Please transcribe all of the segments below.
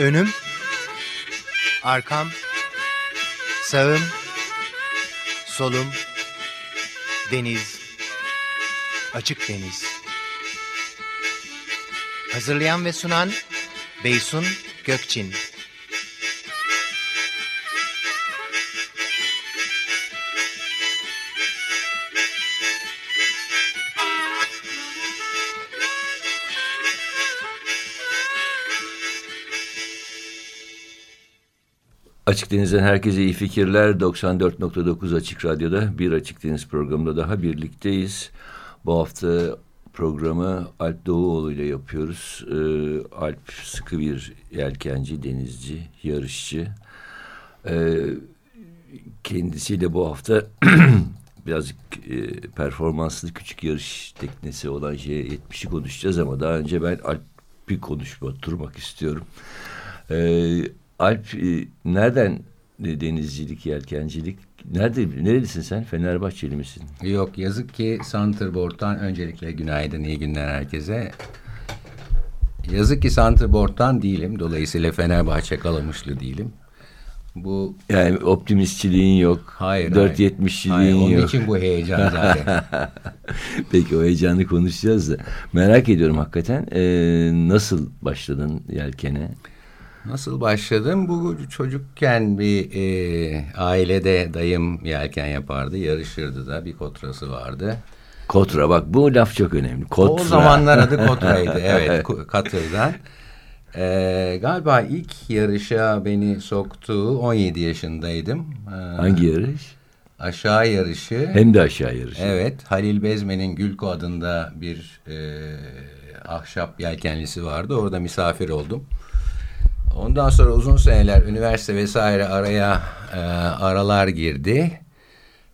Önüm, arkam, sağım, solum, deniz, açık deniz. Hazırlayan ve sunan Beysun Gökçin. Açık Deniz'den herkese iyi fikirler. 94.9 Açık Radyo'da bir Açık Deniz programında daha birlikteyiz. Bu hafta programı Alp Doğuoğlu ile yapıyoruz. Ee, Alp sıkı bir yelkenci, denizci, yarışçı. Ee, kendisiyle bu hafta birazcık e, performanslı küçük yarış teknesi olan J70'i konuşacağız ama daha önce ben Alp'i konuşma, oturmak istiyorum. Ee, Alp e, nereden e, denizcilik, yelkencilik? Nerede, nerelisin sen? Fenerbahçeli misin? Yok yazık ki Santrbor'dan öncelikle günaydın, iyi günler herkese. Yazık ki Santrbor'dan değilim. Dolayısıyla Fenerbahçe kalamışlı değilim. Bu yani optimistçiliğin yok. Hayır. 470'çiliğin hayır, onun yok. Onun için bu heyecan zaten. Peki o heyecanı konuşacağız da. Merak ediyorum hakikaten e, nasıl başladın yelkene? Nasıl başladım? Bu çocukken bir e, ailede dayım yelken yapardı, yarışırdı da bir kotrası vardı. Kotra bak bu laf çok önemli. Kotra. O zamanlar adı kotraydı evet katırdan. Ee, galiba ilk yarışa beni soktu 17 yaşındaydım. Ee, Hangi yarış? Aşağı yarışı. Hem de aşağı yarışı. Evet Halil Bezmen'in Gülko adında bir e, ahşap yelkenlisi vardı. Orada misafir oldum. Ondan sonra uzun seneler üniversite vesaire araya e, aralar girdi.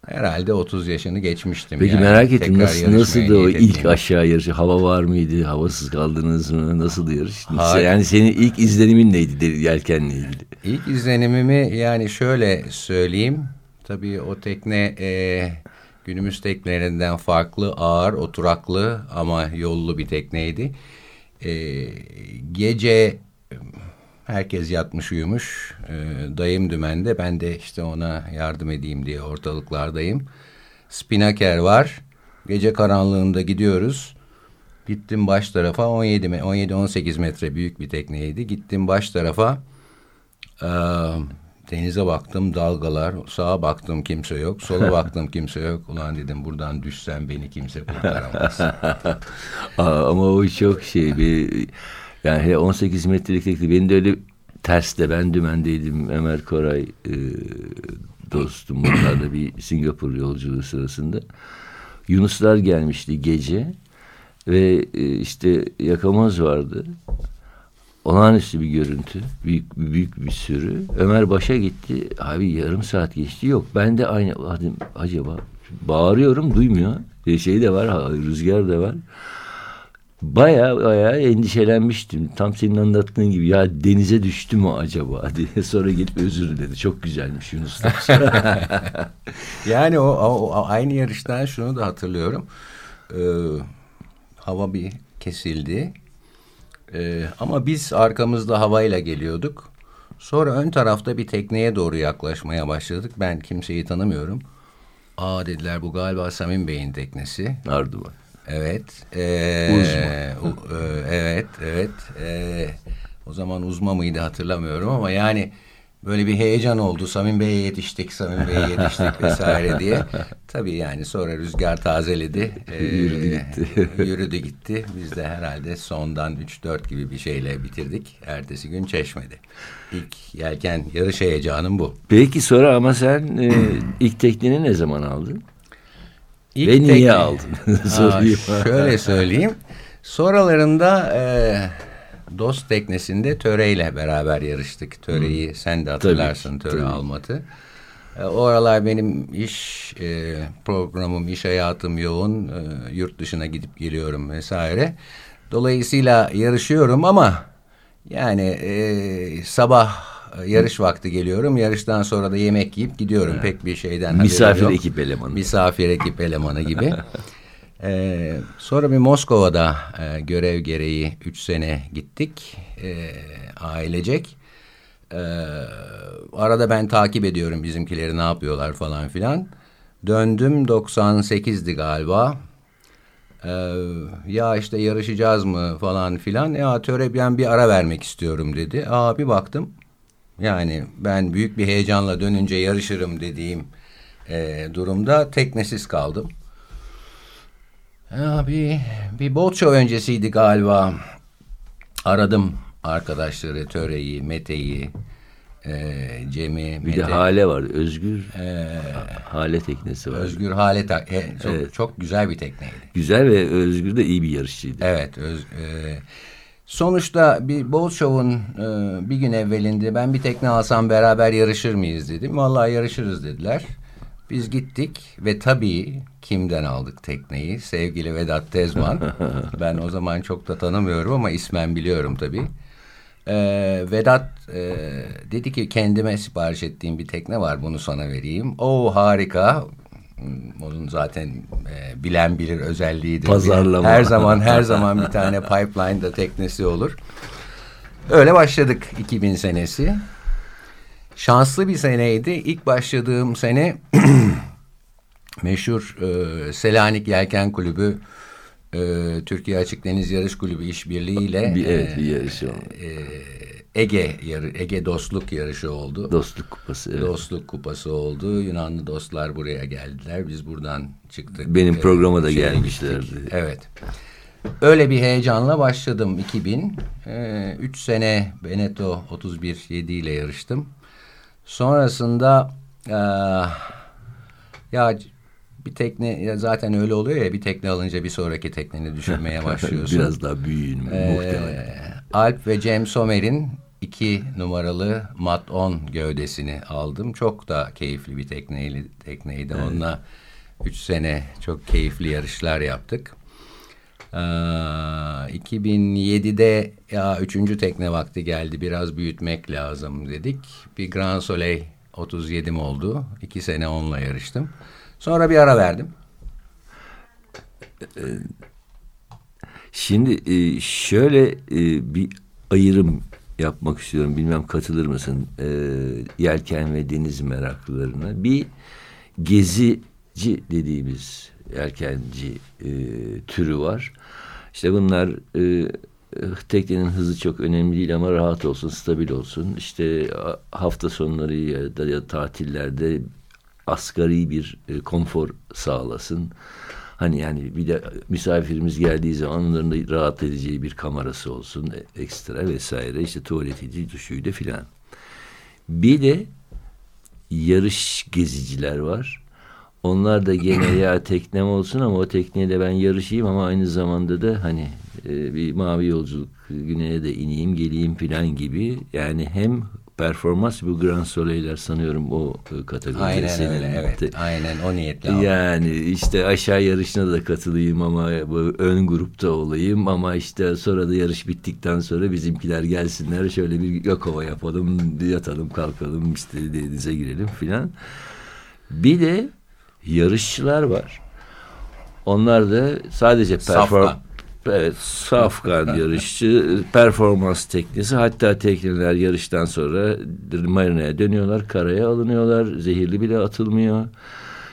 Herhalde 30 yaşını geçmiştim. Peki yani. merak ettim nasıl, nasıldı o ilk aşağı yarışı? Hava var mıydı? Havasız kaldınız mı? Nasıl yarış? Hayır. Yani senin ilk izlenimin neydi yelkenle ilgili? İlk izlenimimi yani şöyle söyleyeyim. Tabii o tekne e, günümüz teknelerinden farklı, ağır, oturaklı ama yollu bir tekneydi. E, gece Herkes yatmış uyumuş. E, dayım dümende. Ben de işte ona yardım edeyim diye ortalıklardayım. Spinaker var. Gece karanlığında gidiyoruz. Gittim baş tarafa 17-18 metre büyük bir tekneydi. Gittim baş tarafa e, denize baktım dalgalar. Sağa baktım kimse yok. Sola baktım kimse yok. Ulan dedim buradan düşsem beni kimse kurtaramaz. Ama o çok şey bir yani 18 metrelik tekli. Benim de öyle terste ben dümendeydim. Ömer Koray e, dostum. Bunlar da bir Singapur yolculuğu sırasında. Yunuslar gelmişti gece. Ve e, işte yakamoz vardı. Olağanüstü bir görüntü. Büyük, büyük bir sürü. Ömer başa gitti. Abi yarım saat geçti. Yok ben de aynı. Hadi, acaba bağırıyorum duymuyor. E, şey de var rüzgar da var. Baya baya endişelenmiştim. Tam senin anlattığın gibi ya denize düştü mü acaba diye sonra gelip özür diledi. Çok güzelmiş Yunus. yani o, o, aynı yarıştan şunu da hatırlıyorum. Ee, hava bir kesildi. Ee, ama biz arkamızda havayla geliyorduk. Sonra ön tarafta bir tekneye doğru yaklaşmaya başladık. Ben kimseyi tanımıyorum. Aa dediler bu galiba Samim Bey'in teknesi. Arduvan. Evet. Ee, uzma. E, evet, evet. E, o zaman uzma mıydı hatırlamıyorum ama yani böyle bir heyecan oldu. Samim Bey'e yetiştik, Samim Bey'e yetiştik vesaire diye. Tabii yani sonra rüzgar tazeledi. Ee, yürüdü gitti. yürüdü gitti. Biz de herhalde sondan 3-4 gibi bir şeyle bitirdik. Ertesi gün Çeşme'de. İlk yelken yarış heyecanım bu. Peki sonra ama sen e, ilk tekniğini ne zaman aldın? İlk Ve niye aldın? Aa, şöyle söyleyeyim. Sonralarında e, Dost teknesinde töreyle beraber yarıştık. Töreyi sen de hatırlarsın tabii, Töre tabii. Almat'ı. E, o aralar benim iş e, programım, iş hayatım yoğun. E, yurt dışına gidip geliyorum vesaire. Dolayısıyla yarışıyorum ama yani e, sabah yarış vakti geliyorum. Yarıştan sonra da yemek yiyip gidiyorum. Pek bir şeyden Misafir ekip elemanı. Misafir ekip elemanı gibi. Ee, sonra bir Moskova'da e, görev gereği üç sene gittik e, ailecek. E, arada ben takip ediyorum bizimkileri ne yapıyorlar falan filan. Döndüm 98'di galiba. Ee, ya işte yarışacağız mı falan filan. Ya töre ben bir ara vermek istiyorum dedi. Aa bir baktım. Yani ben büyük bir heyecanla dönünce yarışırım dediğim e, durumda teknesiz kaldım. Ya bir, bir boat show öncesiydi galiba. Aradım arkadaşları, Töre'yi, Mete'yi, e, Cem'i, Bir de Mete. Hale var. Özgür Hale teknesi var. Özgür Hale e, çok, çok güzel bir tekneydi. Güzel ve Özgür de iyi bir yarışçıydı. Evet. Öz, e, sonuçta bir boat show'un e, bir gün evvelinde ben bir tekne alsam beraber yarışır mıyız dedim. Vallahi yarışırız dediler. Biz gittik ve tabii kimden aldık tekneyi? Sevgili Vedat Tezman. ben o zaman çok da tanımıyorum ama ismen biliyorum tabii. Ee, Vedat e, dedi ki kendime sipariş ettiğim bir tekne var bunu sana vereyim. O harika. Onun zaten e, bilen bilir özelliğidir. Pazarlama. Her zaman her zaman bir tane pipeline'da teknesi olur. Öyle başladık 2000 senesi. Şanslı bir seneydi. İlk başladığım sene meşhur e, Selanik Yelken Kulübü e, Türkiye Açık Deniz Yarış Kulübü işbirliğiyle Bir, evet e, bir yarışı oldu. e, Ege yarı, Ege Dostluk yarışı oldu. Dostluk kupası. Evet. Dostluk kupası oldu. Yunanlı dostlar buraya geldiler. Biz buradan çıktık. Benim Ee, programa da gelmişlerdi. gittik. Evet. Öyle bir heyecanla başladım 2000. Ee, üç sene Beneto 31 7 ile yarıştım. Sonrasında eee, ya bir tekne ya zaten öyle oluyor ya bir tekne alınca bir sonraki tekneni düşünmeye başlıyorsun. Biraz daha büyüğün muhtemelen. Ee, Alp ve Cem Somer'in iki numaralı Mat 10 gövdesini aldım. Çok da keyifli bir tekneydi. tekneydi. Onunla üç sene çok keyifli yarışlar yaptık. Ee, 2007'de ya üçüncü tekne vakti geldi biraz büyütmek lazım dedik. Bir Grand Soleil 37'm oldu. İki sene onunla yarıştım. Sonra bir ara verdim. Şimdi e, şöyle e, bir ayrım yapmak istiyorum. Bilmem katılır mısın? E, yelken ve deniz meraklılarına. Bir gezici dediğimiz yelkenci e, türü var. İşte bunlar e, teknenin hızı çok önemli değil ama rahat olsun, stabil olsun. İşte hafta sonları ya da ya tatillerde asgari bir e, konfor sağlasın. Hani yani bir de misafirimiz geldiği zaman onların da rahat edeceği bir kamerası olsun e, ekstra vesaire işte tuvaletiydi, duşuydu filan. Bir de yarış geziciler var. Onlar da gene ya teknem olsun ama o tekneyle ben yarışayım ama aynı zamanda da hani e, bir mavi yolculuk güneye de ineyim geleyim filan gibi. Yani hem performans bu Grand Soleil'ler sanıyorum o e, kategoride. Aynen senin öyle evet. te- Aynen o niyetle yani işte aşağı yarışına da katılayım ama bu ön grupta olayım ama işte sonra da yarış bittikten sonra bizimkiler gelsinler şöyle bir Gökova yapalım yatalım kalkalım işte denize girelim filan. Bir de yarışçılar var. Onlar da sadece perform. Evet, safkan yarışçı, performans teknesi. Hatta tekneler yarıştan sonra marinaya dönüyorlar, karaya alınıyorlar. Zehirli bile atılmıyor.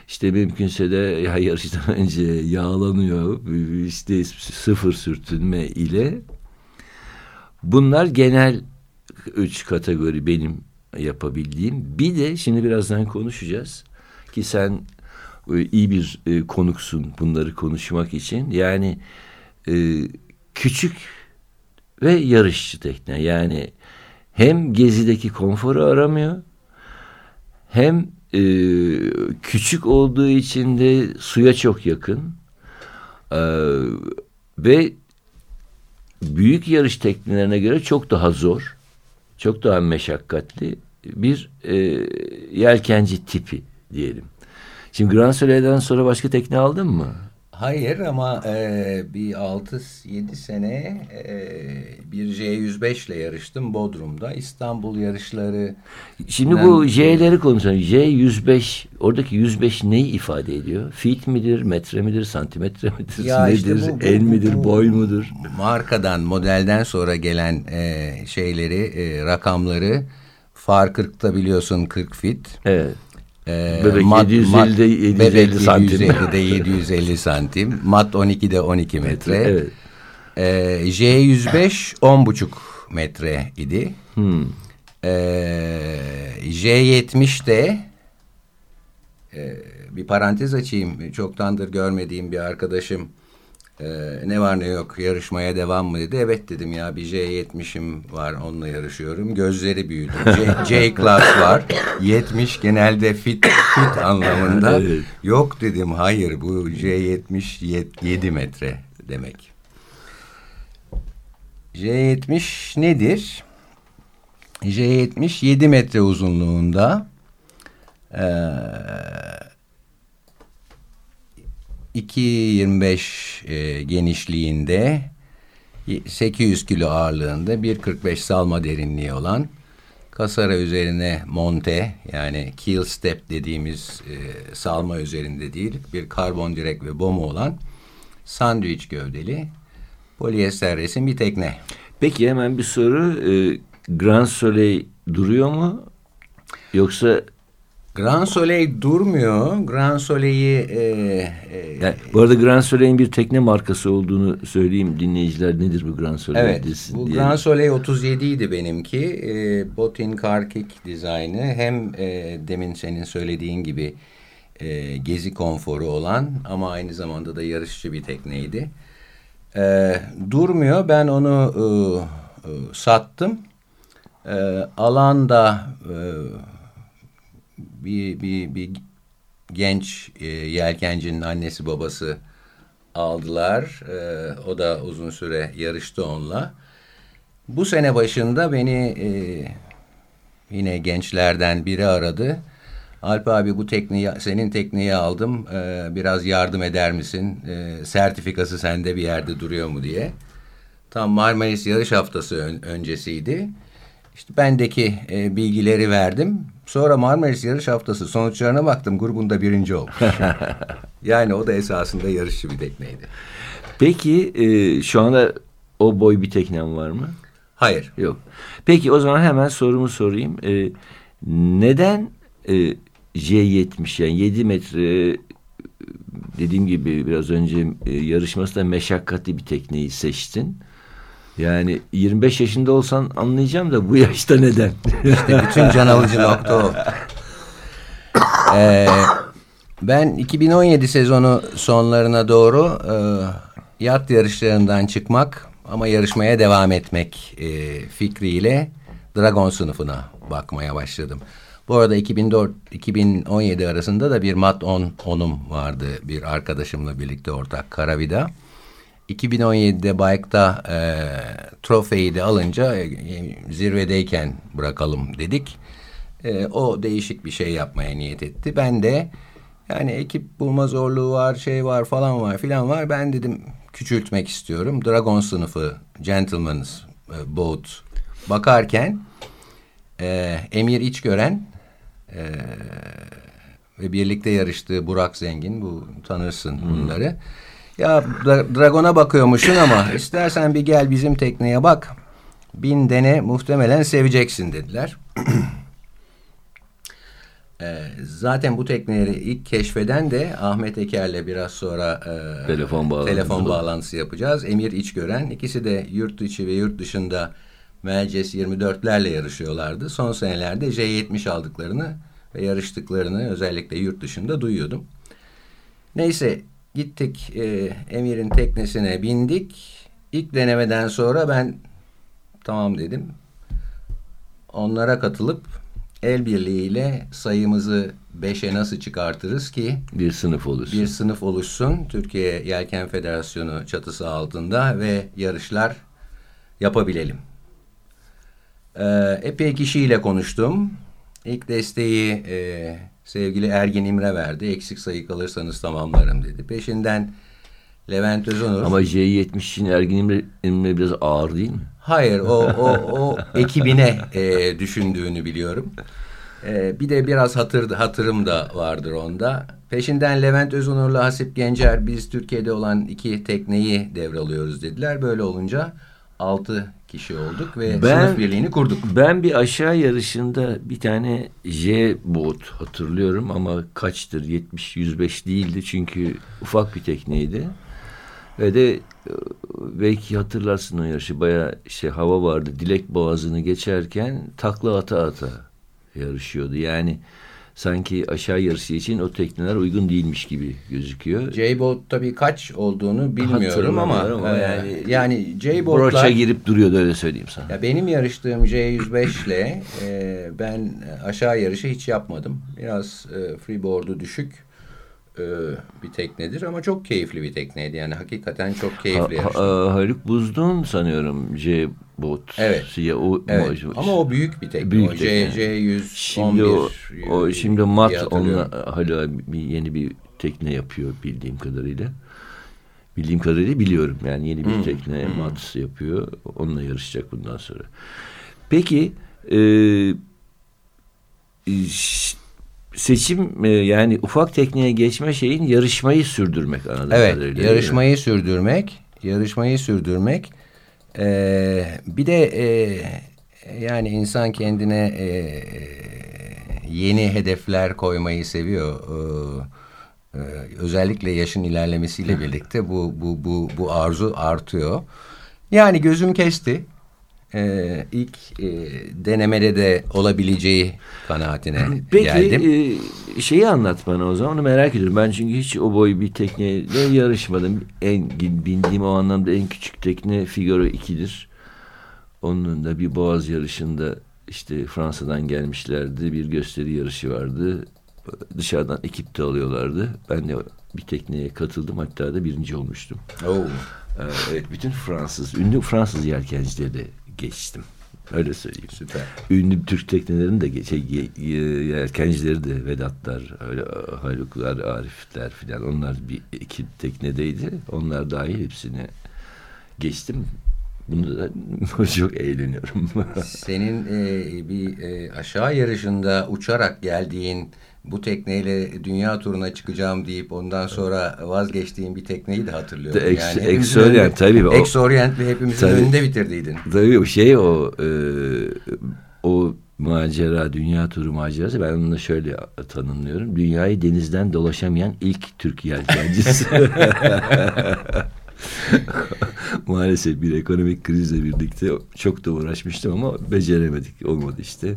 İşte mümkünse de ya yarıştan önce yağlanıyor. İşte sıfır sürtünme ile. Bunlar genel üç kategori benim yapabildiğim. Bir de şimdi birazdan konuşacağız ki sen e, iyi bir e, konuksun bunları konuşmak için. Yani e, küçük ve yarışçı tekne. Yani hem gezideki konforu aramıyor hem e, küçük olduğu için de suya çok yakın E, ve büyük yarış teknelerine göre çok daha zor, çok daha meşakkatli bir e, yelkenci tipi diyelim. Şimdi Grand Soleil'den sonra başka tekne aldın mı? Hayır ama e, bir 6-7 sene e, bir J105 ile yarıştım Bodrum'da. İstanbul yarışları... Şimdi bu J'leri konuşalım. J105, oradaki 105 neyi ifade ediyor? Feet midir, metre midir, santimetre midir, Ya nedir, işte bu- bu- el bu- midir, bu- boy mudur? Markadan, modelden sonra gelen e, şeyleri, e, rakamları Far 40'ta biliyorsun 40 fit. Evet. Ee, Bebek 750'de 750 bebek santim. 750'de 750 santim. Mat 12'de 12 metre. Evet. Ee, J105 10,5 metre idi. Hmm. Ee, J70 de e, bir parantez açayım. Çoktandır görmediğim bir arkadaşım e, ne var ne yok yarışmaya devam mı dedi. Evet dedim ya bir J70'im var onunla yarışıyorum. Gözleri büyüdü. J, J class var. 70 genelde fit fit anlamında. Evet. Yok dedim hayır bu J70 yet- 7 metre demek. J70 nedir? J70 7 metre uzunluğunda eee 2.25 e, genişliğinde 800 kilo ağırlığında 1.45 salma derinliği olan kasara üzerine monte yani keel step dediğimiz e, salma üzerinde değil bir karbon direk ve bomu olan sandviç gövdeli polyester resim bir tekne. Peki hemen bir soru. Ee, Grand Soleil duruyor mu? Yoksa Grand Soleil durmuyor. Grand Soleil'i e, e, yani, bu arada Grand Soleil'in bir tekne markası olduğunu söyleyeyim dinleyiciler nedir bu Grand Soleil? Evet, desin bu diye. Grand Soleil 37 idi benimki. E, Botin Karkik dizaynı hem e, demin senin söylediğin gibi e, gezi konforu olan ama aynı zamanda da yarışçı bir tekneydi. E, durmuyor. Ben onu e, e, sattım. E, alanda e, bir, bir, bir genç e, yelkencinin annesi babası aldılar. E, o da uzun süre yarıştı onunla. Bu sene başında beni e, yine gençlerden biri aradı. Alp abi bu tekneyi senin tekneyi aldım. E, biraz yardım eder misin? E, sertifikası sende bir yerde duruyor mu diye. Tam Marmaris yarış haftası ön- öncesiydi. İşte bendeki e, bilgileri verdim. Sonra Marmaris yarış haftası sonuçlarına baktım. Grubunda birinci olmuş. yani o da esasında yarışçı bir tekneydi. Peki e, şu anda o boy bir teknem var mı? Hayır. Yok. Peki o zaman hemen sorumu sorayım. E, neden e, J70 yani 7 metre e, dediğim gibi biraz önce e, yarışmasında meşakkatli bir tekneyi seçtin? Yani 25 yaşında olsan anlayacağım da bu yaşta neden? İşte bütün can alıcı nokta o. Ee, ben 2017 sezonu sonlarına doğru e, yat yarışlarından çıkmak ama yarışmaya devam etmek e, fikriyle Dragon sınıfına bakmaya başladım. Bu arada 2004-2017 arasında da bir Mat 10 onum vardı bir arkadaşımla birlikte ortak Karavida. 2017'de Bike'da e, trofeyi de alınca e, zirvedeyken bırakalım dedik. E, o değişik bir şey yapmaya niyet etti. Ben de yani ekip bulma zorluğu var, şey var falan var filan var. Ben dedim küçültmek istiyorum. Dragon sınıfı, Gentleman's e, Boat bakarken e, Emir İçgören e, ve birlikte yarıştığı Burak Zengin, bu tanırsın bunları. Ya Dra- Dragon'a bakıyormuşsun ama istersen bir gel bizim tekneye bak. Bin dene muhtemelen seveceksin dediler. Ee, zaten bu tekneleri ilk keşfeden de Ahmet Eker'le biraz sonra e, Telefon bağlantısı telefon bağlantısı yapacağız. Emir İçgören. İkisi de yurt içi ve yurt dışında Melces 24'lerle yarışıyorlardı. Son senelerde J70 aldıklarını ve yarıştıklarını özellikle yurt dışında duyuyordum. Neyse gittik e, Emir'in teknesine bindik. İlk denemeden sonra ben tamam dedim. Onlara katılıp el birliğiyle sayımızı 5'e nasıl çıkartırız ki bir sınıf olursun. bir sınıf oluşsun Türkiye Yelken Federasyonu çatısı altında ve yarışlar yapabilelim. Ee, epey kişiyle konuştum. İlk desteği e, sevgili Ergin İmre verdi. Eksik sayı kalırsanız tamamlarım dedi. Peşinden Levent Özonur. Ama J70'in Ergin İmre biraz ağır değil mi? Hayır o, o, o ekibine e, düşündüğünü biliyorum. E, bir de biraz hatır, hatırım da vardır onda. Peşinden Levent Özonur'la Hasip Gencer biz Türkiye'de olan iki tekneyi devralıyoruz dediler. Böyle olunca altı kişi olduk ve Ben- sınıf birliğini kurduk. Ben bir aşağı yarışında bir tane J bot hatırlıyorum ama kaçtır 70-105 değildi çünkü ufak bir tekneydi. Ve de e, belki hatırlarsın o yarışı bayağı şey hava vardı. Dilek Boğazı'nı geçerken takla ata ata yarışıyordu. Yani sanki aşağı yarışı için o tekneler uygun değilmiş gibi gözüküyor. J-Boat tabii kaç olduğunu bilmiyorum ama, ama e, yani- yani Broça J-Boat'lar girip duruyordu öyle söyleyeyim sana. Ya benim yarıştığım J105 ile e, ben aşağı yarışı hiç yapmadım. Biraz e, freeboard'u düşük e, bir teknedir ama çok keyifli bir tekneydi. Yani hakikaten çok keyifli Ha- ha- Haluk Buzdun sanıyorum J bot. Evet. Ya, o, Evet. o- Ama o büyük bir tekne. Büyük o tekne. J, J111. Şimdi o, o şimdi diye mat onunla hala bir, yeni bir tekne yapıyor bildiğim kadarıyla. Bildiğim kadarıyla biliyorum. Yani yeni bir tekne mat yapıyor. Onunla yarışacak bundan sonra. Peki e, ş- seçim e, yani ufak tekneye geçme şeyin yarışmayı sürdürmek anladığım Evet, kadarıyla. mi? yarışmayı sürdürmek, yarışmayı sürdürmek. Ee, bir de e, yani insan kendine e, yeni hedefler koymayı seviyor. Ee, özellikle yaşın ilerlemesiyle birlikte bu bu bu bu arzu artıyor. Yani gözüm kesti. Ee, ilk e, denemede de olabileceği kanaatine Peki geldim. e, şeyi anlat bana o zaman onu merak ediyorum. Ben çünkü hiç o boy bir tekneyle yarışmadım. En bindiğim o anlamda en küçük tekne Figaro 2'dir. Onun da bir boğaz yarışında işte Fransa'dan gelmişlerdi. Bir gösteri yarışı vardı. Dışarıdan ekip de alıyorlardı. Ben de bir tekneye katıldım. Hatta da birinci olmuştum. Oo. Ee, Evet, bütün Fransız, ünlü Fransız yelkencileri geçtim. Öyle söyleyeyim. Süper. Ünlü Türk teknelerin de şey, ye- ye- yelkencileri de Vedatlar, öyle Haluklar, Arifler filan onlar bir iki teknedeydi. Onlar dahil hepsini geçtim. Bunu da çok eğleniyorum. Senin e, bir e, aşağı yarışında uçarak geldiğin bu tekneyle dünya turuna çıkacağım deyip ondan sonra vazgeçtiğin bir tekneyi de hatırlıyorum. De Ex- hepimizin Ex-Orient, önünde- tabii. O- Ex-Orient ve hepimizin Tabii. önünde bitirdiydin. Tabii o şey o e, o macera, dünya turu macerası ben onu da şöyle tanımlıyorum. Dünyayı denizden dolaşamayan ilk Türk yelkencisi. Maalesef bir ekonomik krizle birlikte çok da uğraşmıştım ama beceremedik. Olmadı işte.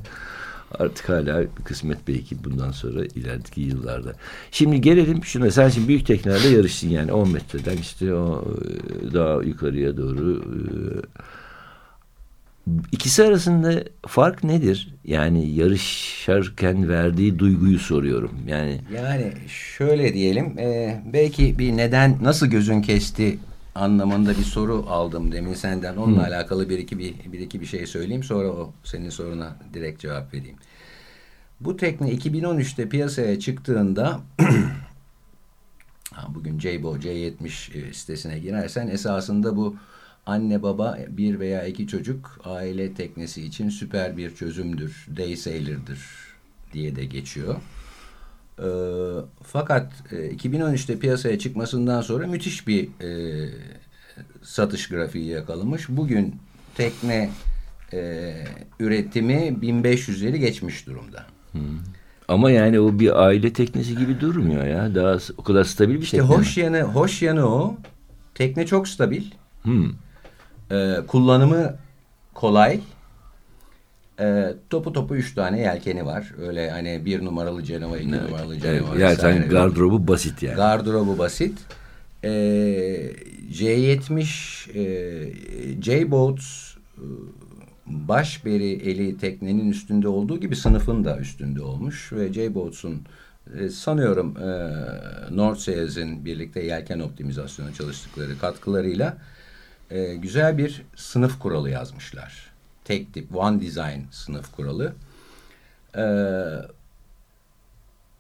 Artık hala kısmet belki bundan sonra ilerideki yıllarda. Şimdi gelelim şuna. Sen şimdi büyük teknelerle yarıştın yani 10 metreden işte o e, daha yukarıya doğru e, İkisi arasında fark nedir? Yani yarışarken verdiği duyguyu soruyorum. Yani Yani şöyle diyelim e, belki bir neden nasıl gözün kesti anlamında bir soru aldım demin senden. Onunla alakalı bir iki bir, bir iki bir şey söyleyeyim sonra o senin soruna direkt cevap vereyim. Bu tekne 2013'te piyasaya çıktığında bugün Jaybo C70 e, sitesine girersen esasında bu anne baba bir veya iki çocuk aile teknesi için süper bir çözümdür. Day sailor'dır diye de geçiyor. Ee, fakat e, 2013'te piyasaya çıkmasından sonra müthiş bir e, satış grafiği yakalamış. Bugün tekne e, üretimi 1500'leri geçmiş durumda. ama yani o bir aile teknesi gibi durmuyor ya. Daha o kadar stabil bir İşte tekne. mi? hoş yanı hoş yanı o. Tekne çok stabil. Hmm. Ee, kullanımı kolay. Ee, topu topu üç tane yelkeni var. Öyle hani bir numaralı Cenova, iki numaralı Evet, Cenova. yani vesaire sen gardırobu basit yani. Gardırobu basit. Ee, C70 e, J-Boats e, başberi eli teknenin üstünde olduğu gibi sınıfın da üstünde olmuş ve J-Boats'un e, sanıyorum e, North birlikte yelken optimizasyonu çalıştıkları katkılarıyla e, güzel bir sınıf kuralı yazmışlar. Tek tip, one design sınıf kuralı. Eee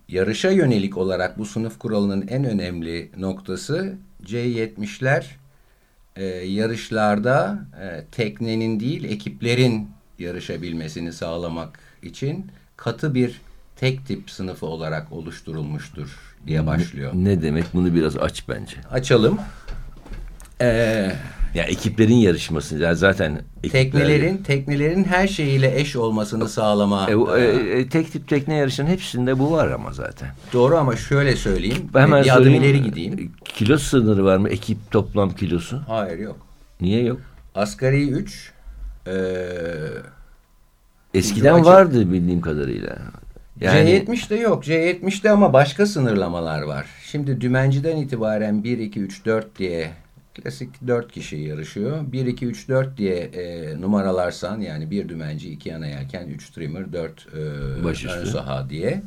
yarışa yönelik olarak bu sınıf kuralının en önemli noktası C70'ler e, yarışlarda e, teknenin değil ekiplerin yarışabilmesini sağlamak için katı bir tek tip sınıfı olarak oluşturulmuştur diye başlıyor. Ne demek bunu biraz aç bence. Açalım. Ee, Ya ekiplerin yarışması yani zaten ekipler- teknelerin teknelerin her şeyiyle eş olmasını sağlama. E, e, e, e, tek tip tekne yarışının hepsinde bu var ama zaten. doğru ama şöyle söyleyeyim. Hemen bir adım ileri gideyim. Kilo sınırı var mı? Ekip toplam kilosu. Hayır yok. Niye yok? Asgari 3 ee, Eskiden vardı bildiğim kadarıyla. Yani C70'de yok. C70'de ama başka sınırlamalar var. Şimdi dümenciden itibaren 1, 2, 3, 4 diye klasik 4 kişi yarışıyor. 1, 2, 3, 4 diye e, numaralarsan yani bir dümenci, iki yana yelken, 3 trimmer, 4 e, Başüstü. ön saha diye.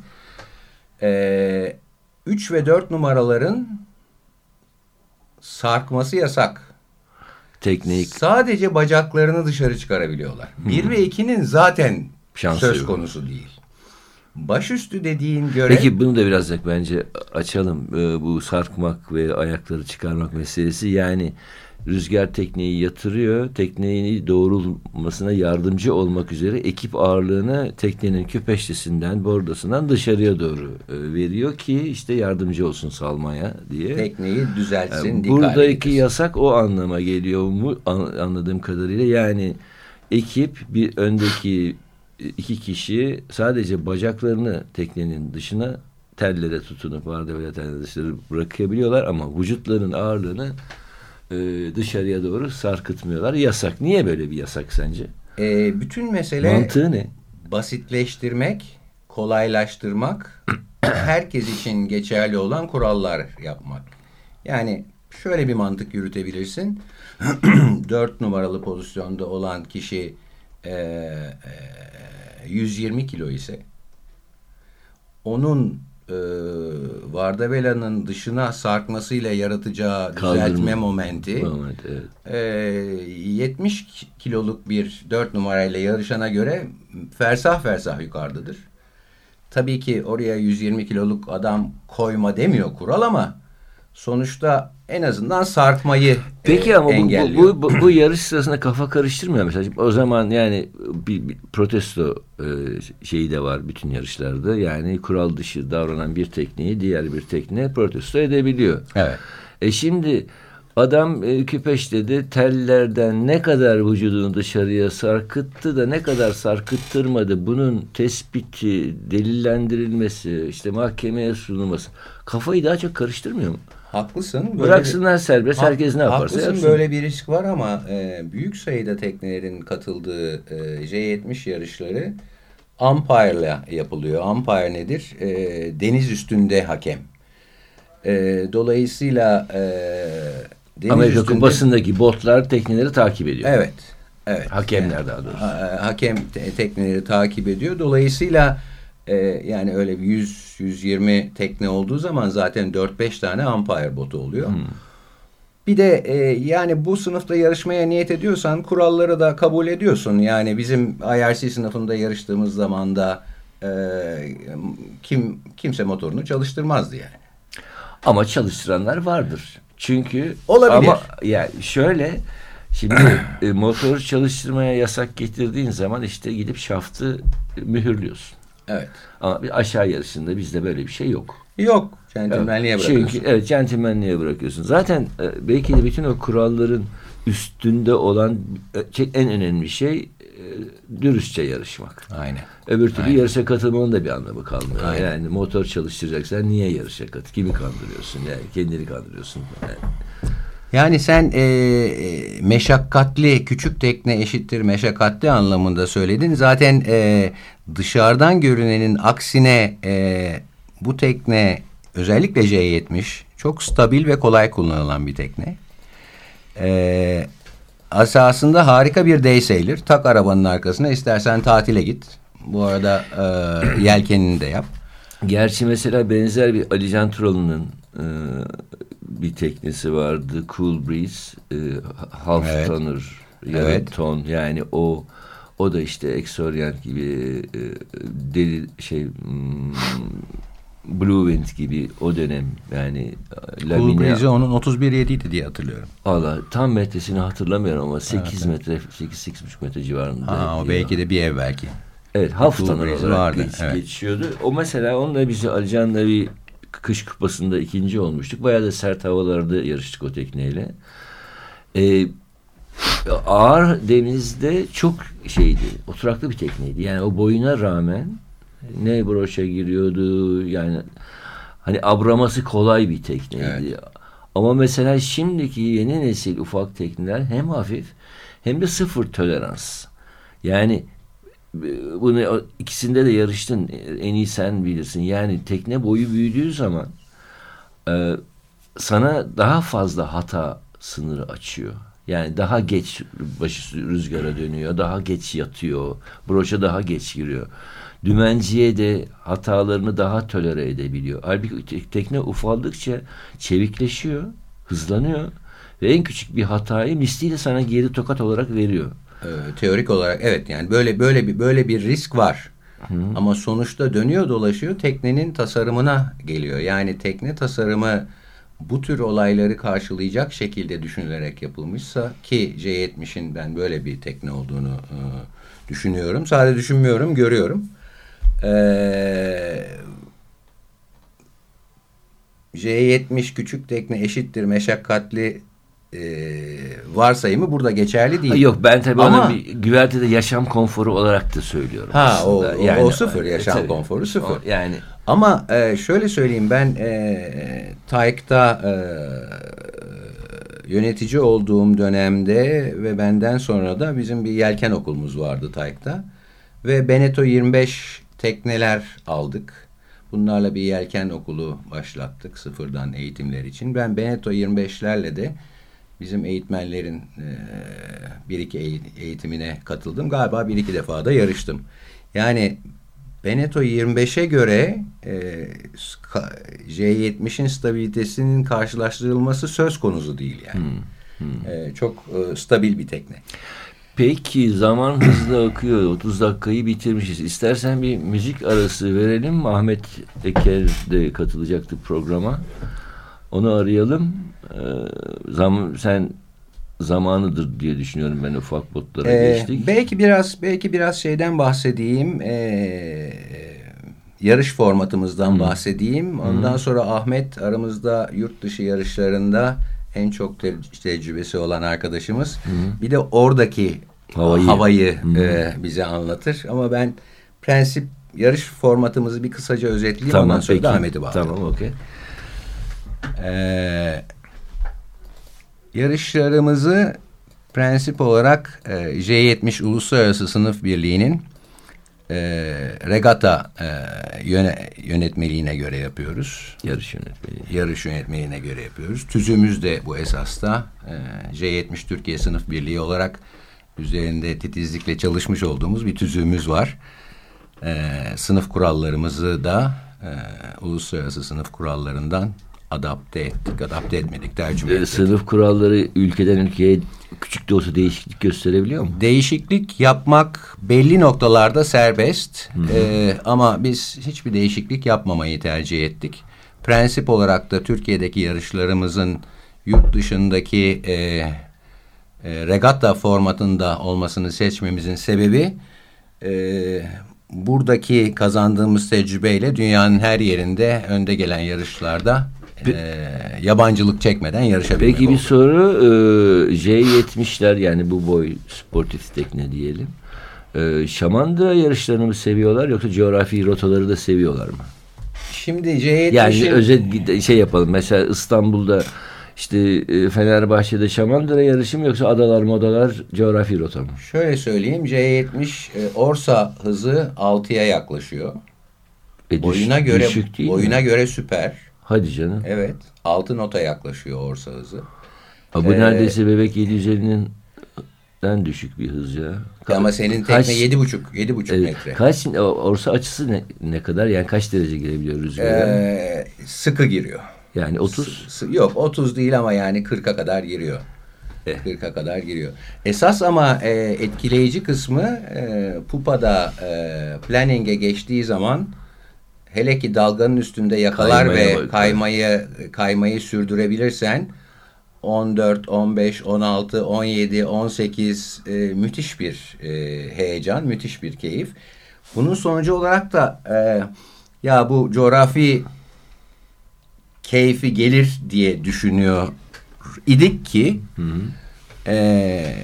E, 3 ve 4 numaraların sarkması yasak. tekneyi Sadece bacaklarını dışarı çıkarabiliyorlar. 1 ve 2'nin zaten Şansı söz yok. konusu değil. Başüstü dediğin göre Peki bunu da biraz da bence açalım. Ee, bu sarkmak ve ayakları çıkarmak meselesi. Yani rüzgar tekneyi yatırıyor. Tekneyi doğrulmasına yardımcı olmak üzere ekip ağırlığını teknenin küpeştesinden, bordasından dışarıya doğru e, veriyor ki işte yardımcı olsun salmaya diye. tekneyi hale buradaki yasak o anlama geliyor mu an- anladığım kadarıyla. Yani ekip bir öndeki iki kişi sadece bacaklarını teknenin dışına tellere tutunup vardı böyle tellere dışarı bırakabiliyorlar ama vücutların ağırlığını e, dışarıya doğru sarkıtmıyorlar. Yasak. Niye böyle bir yasak sence? Ee, bütün mesele Mantığı ne? basitleştirmek, kolaylaştırmak, herkes için geçerli olan kurallar yapmak. Yani şöyle bir mantık yürütebilirsin. Dört numaralı pozisyonda olan kişi e, e, 120 kilo ise onun e, Vardavela'nın dışına sarkmasıyla yaratacağı Kaldırma. düzeltme momenti Evet, evet. ee, 70 kiloluk bir 4 numarayla yarışana göre fersah fersah yukarıdadır. Tabii ki oraya 120 kiloluk adam koyma demiyor kural ama sonuçta en azından sarkmayı Peki e, ama bu, bu, bu, bu yarış sırasında kafa karıştırmıyor mesela. O zaman yani bir, bir protesto e, şeyi de var bütün yarışlarda. Yani kural dışı davranan bir tekneyi diğer bir tekne protesto edebiliyor. Evet. E şimdi adam e, küpeştede tellerden ne kadar vücudunu dışarıya sarkıttı da ne kadar sarkıttırmadı bunun tespiti, delillendirilmesi, işte mahkemeye sunulması kafayı daha çok karıştırmıyor mu? Haklısın. Böyle Bıraksınlar serbest Ha- herkes ne yaparsa Haklısın yapsın. böyle bir risk var ama e, büyük sayıda teknelerin katıldığı e, J70 yarışları umpire'la yapılıyor. Umpire nedir? E, deniz üstünde hakem. E, dolayısıyla e, deniz Amerika üstünde... Kupası'ndaki botlar tekneleri takip ediyor. Evet. Evet. Hakemler daha doğrusu. Ha- hakem te- tekneleri takip ediyor. Dolayısıyla e, yani öyle bir 100-120 tekne olduğu zaman zaten 4-5 tane umpire botu oluyor. Hmm. Bir de e, yani bu sınıfta yarışmaya niyet ediyorsan kuralları da kabul ediyorsun. Yani bizim IRC sınıfında yarıştığımız zaman da e, kim kimse motorunu çalıştırmazdı yani. Ama çalıştıranlar vardır. Çünkü Olabilir. ama yani şöyle şimdi e, motoru çalıştırmaya yasak getirdiğin zaman işte gidip şaftı mühürlüyorsun. Evet. Ama bir aşağı yarışında bizde böyle bir şey yok. Yok. Centilmenliğe bırakıyorsun. Çünkü evet centilmenliğe bırakıyorsun. Zaten e, belki de bütün o kuralların üstünde olan e, en önemli şey e, dürüstçe yarışmak. Aynen. Öbür türlü Aynen. yarışa katılmanın da bir anlamı kalmıyor. Aynen. Yani motor çalıştıracaksan niye yarışa katıl? Kimi kandırıyorsun? Yani kendini kandırıyorsun. Yani. Yani sen e, e, meşakkatli küçük tekne eşittir meşakkatli anlamında söyledin. Zaten e, dışarıdan görünenin aksine e, bu tekne özellikle J70 çok stabil ve kolay kullanılan bir tekne. E, asasında harika bir day sailor. Tak arabanın arkasına istersen tatile git. Bu arada e, yelkenini de yap. Gerçi mesela benzer bir Ali Can Turalı'nın e, bir teknesi vardı. Cool Breeze. E, half Evet. tonner. Yarım Evet. ton. Yani o o da işte Exorient gibi e, deli şey hmm, Blue Wind gibi o dönem yani Cool lamine Breeze onun 31.7'ydi diye hatırlıyorum. Valla tam metresini hatırlamıyorum ama 8 metre 8-8,5 metre civarında. Ha, o belki de bir ev belki. Evet haftanın Breeze olarak vardı, geç- evet. geçiyordu. O mesela onunla biz Alican'la bir kış kupasında ikinci olmuştuk. Bayağı da sert havalarda yarıştık o tekneyle. Ee, ağır denizde çok şeydi. Oturaklı bir tekneydi. Yani o boyuna rağmen ne broşa giriyordu yani hani abraması kolay bir tekneydi. Ama mesela şimdiki yeni nesil ufak tekneler hem hafif hem de sıfır tolerans. Yani e, bunu ikisinde de yarıştın en iyi sen bilirsin. Yani tekne boyu büyüdüğü zaman e, sana daha fazla hata sınırı açıyor. Yani daha geç başı rüzgara dönüyor, daha geç yatıyor, broşa daha geç giriyor. Dümenciye de hatalarını daha tolere edebiliyor. Halbuki te- tekne ufaldıkça çevikleşiyor, hızlanıyor ve en küçük bir hatayı misliyle sana geri tokat olarak veriyor. Ee, teorik olarak evet yani böyle böyle bir böyle bir risk var. Ama sonuçta dönüyor dolaşıyor teknenin tasarımına geliyor. Yani tekne tasarımı bu tür olayları karşılayacak şekilde düşünülerek yapılmışsa ki C70'in ben böyle bir tekne olduğunu e, düşünüyorum. Sadece düşünmüyorum, görüyorum. Ee, J70 küçük tekne eşittir meşakkatli e, varsayımı burada geçerli değil. Yok ben tabii Ama- onu bir güvertede yaşam konforu olarak da söylüyorum. Ha, o- aslında. o- o sıfır, e, yaşam tabii. konforu sıfır. O- yani Ama e, şöyle söyleyeyim ben e, TAIK'ta e, yönetici olduğum dönemde ve benden sonra da bizim bir yelken okulumuz vardı TAIK'ta. Ve Beneto 25 tekneler aldık. Bunlarla bir yelken okulu başlattık sıfırdan eğitimler için. Ben Beneto 25'lerle de bizim eğitmenlerin e, bir iki eğ- eğitimine katıldım. Galiba bir iki defa da yarıştım. Yani Beneto 25'e göre e, ska- J70'in stabilitesinin karşılaştırılması söz konusu değil yani. E, çok e, stabil bir tekne. peki zaman hızlı akıyor. 30 dakikayı bitirmişiz. İstersen bir müzik arası verelim. Ahmet Eker de katılacaktı programa. Onu arayalım. Ee, zam sen zamanıdır diye düşünüyorum ben ufak botlara Ee, geçtik. belki biraz belki biraz şeyden bahsedeyim. Ee, yarış formatımızdan bahsedeyim. Ondan sonra Ahmet aramızda yurt dışı yarışlarında en çok te- tecrübesi olan arkadaşımız. Bir de oradaki Havayı. havayı, e, bize anlatır. Ama ben prensip yarış formatımızı bir kısaca özetleyeyim. Ondan sonra da Ahmet'i bağlayalım. Tamam okey. Ee, yarışlarımızı prensip olarak e, J70 Uluslararası Sınıf Birliği'nin e, regata e, yöne, yönetmeliğine göre yapıyoruz. Yarış yönetmeni. Yarış yönetmeliğine göre yapıyoruz. Tüzüğümüz de bu esasta e, J70 Türkiye Sınıf Birliği olarak üzerinde titizlikle çalışmış olduğumuz bir tüzüğümüz var. E, sınıf kurallarımızı da e, uluslararası sınıf kurallarından adapte ettik, adapte etmedik, tercüme Ee, ettik. sınıf kuralları ülkeden ülkeye küçük de olsa değişiklik gösterebiliyor mu? Değişiklik yapmak belli noktalarda serbest Ee, ama biz hiçbir değişiklik yapmamayı tercih ettik. Prensip olarak da Türkiye'deki yarışlarımızın yurt dışındaki e, e, regatta formatında olmasını seçmemizin sebebi e, buradaki kazandığımız tecrübeyle dünyanın her yerinde önde gelen yarışlarda e, yabancılık çekmeden yarışabilmek Peki bir oldu. soru e, J70'ler yani bu boy sportif tekne diyelim. E, Şamandıra yarışlarını mı seviyorlar yoksa coğrafi rotaları da seviyorlar mı? Şimdi C70'in Yani özet şey yapalım. Mesela İstanbul'da işte e, Fenerbahçe'de Şamandıra yarışı mı yoksa adalar modalar coğrafi rota mı? Şöyle söyleyeyim C70 e, Orsa hızı 6'ya yaklaşıyor. E, düş- Boyuna göre boyuna mi? göre süper. Hadi canım. Evet. 6 nota yaklaşıyor Orsa hızı. Ha, bu Ee, neredeyse bebek 750'den düşük bir hız ya. Ka- Ama senin kaç- tekne 7,5 7,5 e, metre. Kaç orsa açısı ne, ne kadar yani kaç derece girebiliyor rüzgara? Ee, sıkı giriyor. yani 30 S- yok 30 değil ama yani 40'a kadar giriyor. Eh. 40'a kadar giriyor. Esas ama e, etkileyici kısmı e, Pupa'da e, planning'e geçtiği zaman hele ki dalganın üstünde yakalar Kaymaya ve bak- kaymayı kaymayı sürdürebilirsen 14, 15, 16, 17, 18 e, müthiş bir e, heyecan, müthiş bir keyif. Bunun sonucu olarak da e, ya bu coğrafi keyfi gelir diye düşünüyor idik ki e,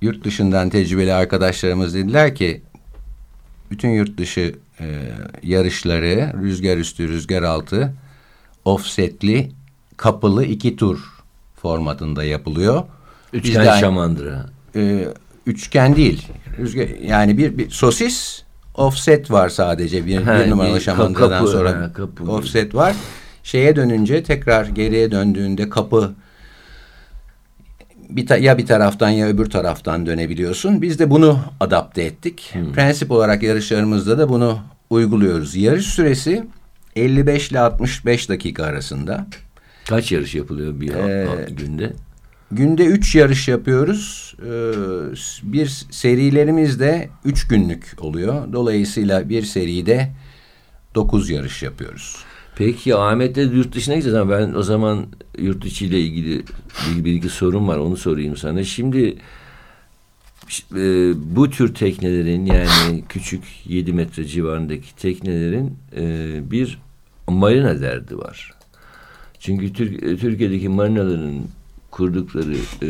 yurt dışından tecrübeli arkadaşlarımız dediler ki bütün yurt dışı e, yarışları rüzgar üstü rüzgar altı offsetli kapılı iki tur formatında yapılıyor. Üçgen Bizde- şamandıra. e, üçgen değil. Rüzgar, yani bir, bir sosis offset var sadece bir, Ha, bir numaralı şamandıradan kapı, sonra ha, kapı. offset var. Şeye dönünce tekrar geriye döndüğünde kapı bir ya bir taraftan ya öbür taraftan dönebiliyorsun. Biz de bunu adapte ettik. Hmm. Prensip olarak yarışlarımızda da bunu uyguluyoruz. Yarış süresi 55 ile 65 dakika arasında. Kaç yarış yapılıyor bir Ee, günde? Günde üç yarış yapıyoruz. Ee, bir serilerimiz de üç günlük oluyor. Dolayısıyla bir seride dokuz yarış yapıyoruz. Peki Ahmet'le yurt dışına gideceğiz ama ben o zaman yurt içi ile ilgili bir, iki sorun var onu sorayım sana. Şimdi e, bu tür teknelerin yani küçük 7 metre civarındaki teknelerin e, bir marina derdi var. Çünkü Türk, e, Türkiye'deki marinaların kurdukları e,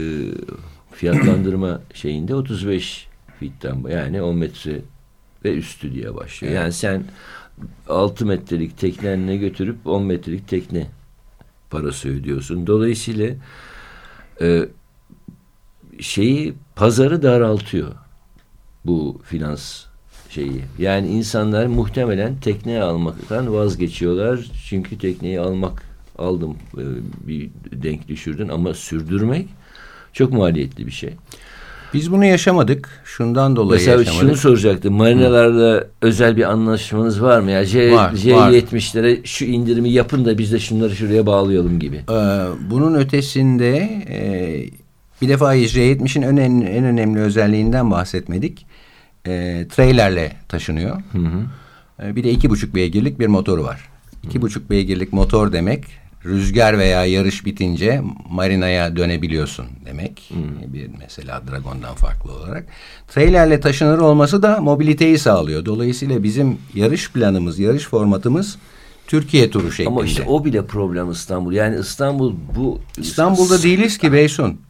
fiyatlandırma şeyinde 35 fitten yani 10 metre ve üstü diye başlıyor. Yani sen 6 metrelik teknenle götürüp 10 metrelik tekne parası ödüyorsun. Dolayısıyla e, şeyi pazarı daraltıyor bu finans şeyi. Yani insanlar muhtemelen tekne almaktan vazgeçiyorlar. Çünkü tekneyi almak aldım e, bir denk düşürdün ama sürdürmek çok maliyetli bir şey. Biz bunu yaşamadık. Şundan dolayı Mesela yaşamadık. şunu soracaktım. Marinalarla özel bir anlaşmanız var mı? Ya J, Var, J70'lere şu indirimi yapın da biz de şunları şuraya bağlayalım gibi. Ee, bunun ötesinde e, bir defa J70'in en, en, önemli özelliğinden bahsetmedik. E, trailerle taşınıyor. E, bir de iki buçuk beygirlik bir motoru var. İki buçuk beygirlik motor demek rüzgar veya yarış bitince marinaya dönebiliyorsun demek. Bir mesela Dragon'dan farklı olarak. Trailerle taşınır olması da mobiliteyi sağlıyor. Dolayısıyla bizim yarış planımız, yarış formatımız Türkiye turu şeklinde. Ama işte o bile problem İstanbul. Yani İstanbul bu... İstanbul'da değiliz ki Beysun.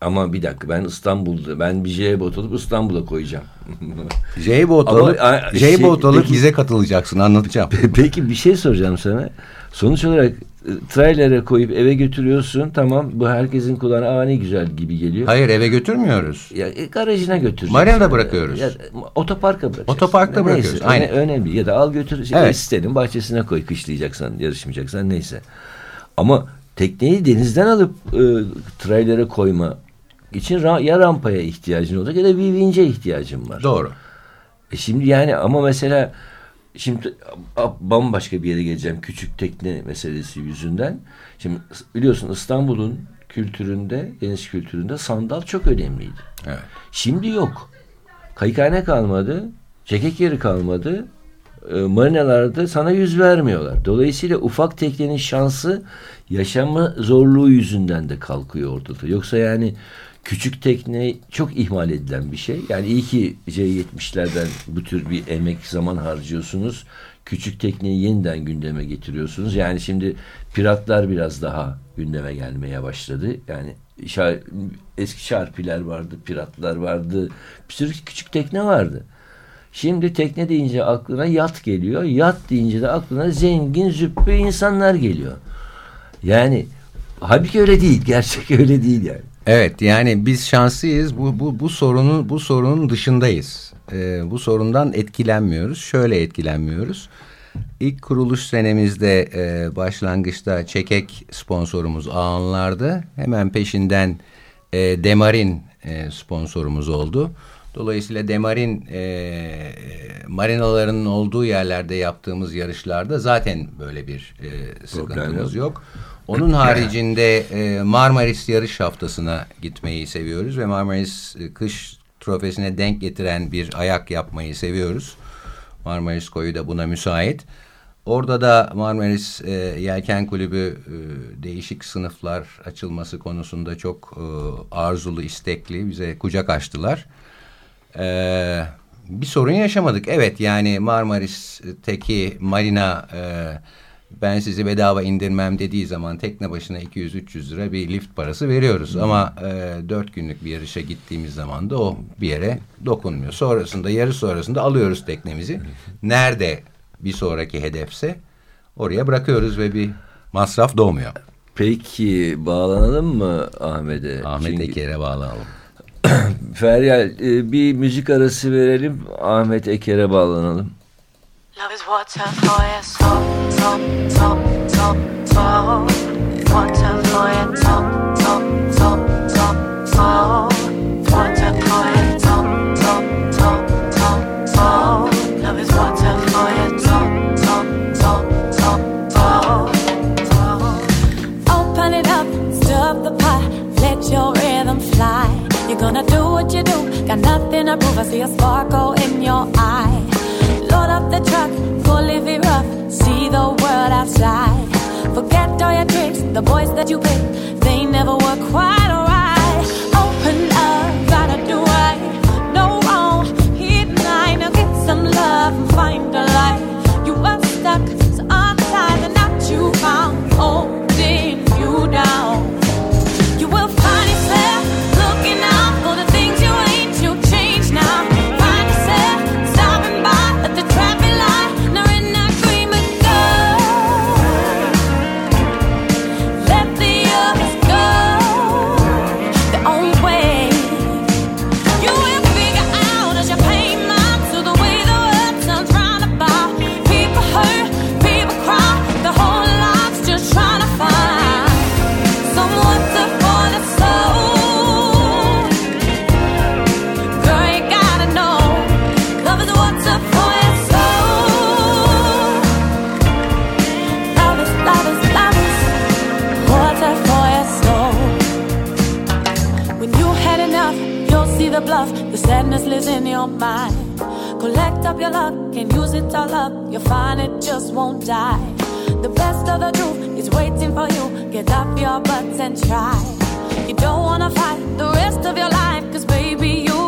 Ama bir dakika ben İstanbul'da ben bir J-bot alıp İstanbul'a koyacağım. J-Boat alıp, J-Boat şey, alıp bize katılacaksın anlatacağım. Peki bir şey soracağım sana. Sonuç olarak trailere koyup eve götürüyorsun. Tamam bu herkesin kulağına aa ne güzel gibi geliyor. Hayır eve götürmüyoruz. Ya e, garajına götüreceksin. Marinada bırakıyoruz. Ya, otoparka bırakacaksın. Otoparkta Neyse, bırakıyoruz, öne- aynen. önemli. Ya da al götür şey, Evet. sitenin bahçesine koy kışlayacaksan, yarışmayacaksan neyse. Ama tekneyi denizden alıp e, trailere koyma için ra- ya rampaya ihtiyacın olacak ya da bir vince ihtiyacın var. Doğru. E şimdi yani ama mesela şimdi bambaşka bir yere geleceğim küçük tekne meselesi yüzünden. Şimdi biliyorsun İstanbul'un kültüründe, deniz kültüründe sandal çok önemliydi. Evet. Şimdi yok. Kayıkhane kalmadı, çekek yeri kalmadı. E, marinalarda sana yüz vermiyorlar. Dolayısıyla ufak teknenin şansı yaşama zorluğu yüzünden de kalkıyor ortada. Yoksa yani küçük tekne çok ihmal edilen bir şey. Yani iyi ki C70'lerden bu tür bir emek zaman harcıyorsunuz. Küçük tekneyi yeniden gündeme getiriyorsunuz. Yani şimdi piratlar biraz daha gündeme gelmeye başladı. Yani eski şarpiler vardı, piratlar vardı. Bir sürü küçük tekne vardı. Şimdi tekne deyince aklına yat geliyor. Yat deyince de aklına zengin, züppü insanlar geliyor. Yani halbuki öyle değil. Gerçek öyle değil yani. Evet yani biz şanslıyız. Bu bu bu sorunun bu sorunun dışındayız. Ee, bu sorundan etkilenmiyoruz. Şöyle etkilenmiyoruz. İlk kuruluş senemizde e, başlangıçta çekek sponsorumuz Ağanlar'dı. Hemen peşinden e, Demarin e, sponsorumuz oldu. Dolayısıyla Demarin e, marinalarının olduğu yerlerde yaptığımız yarışlarda zaten böyle bir e, sıkıntımız yok. Onun haricinde e, Marmaris yarış haftasına gitmeyi seviyoruz ve Marmaris e, kış trofesine denk getiren bir ayak yapmayı seviyoruz. Marmaris koyu da buna müsait. Orada da Marmaris e, Yelken Kulübü e, değişik sınıflar açılması konusunda çok e, arzulu, istekli bize kucak açtılar. E, bir sorun yaşamadık. Evet yani Marmaris'teki marina e, ben sizi bedava indirmem dediği zaman tekne başına 200-300 lira bir lift parası veriyoruz. Ama e, 4 günlük bir yarışa gittiğimiz zaman da o bir yere dokunmuyor. Sonrasında yarış sonrasında alıyoruz teknemizi. Nerede bir sonraki hedefse oraya bırakıyoruz ve bir masraf doğmuyor. Peki bağlanalım mı Ahmet'e? Ahmet Çünkü- Eker'e bağlanalım. Feryal e, bir müzik arası verelim. Ahmet Eker'e bağlanalım. Love is water for your soul, soul, soul, soul. All up. You'll find it just won't die. The best of the truth is waiting for you. Get off your butts and try. You don't wanna fight the rest of your life, cause baby, you'll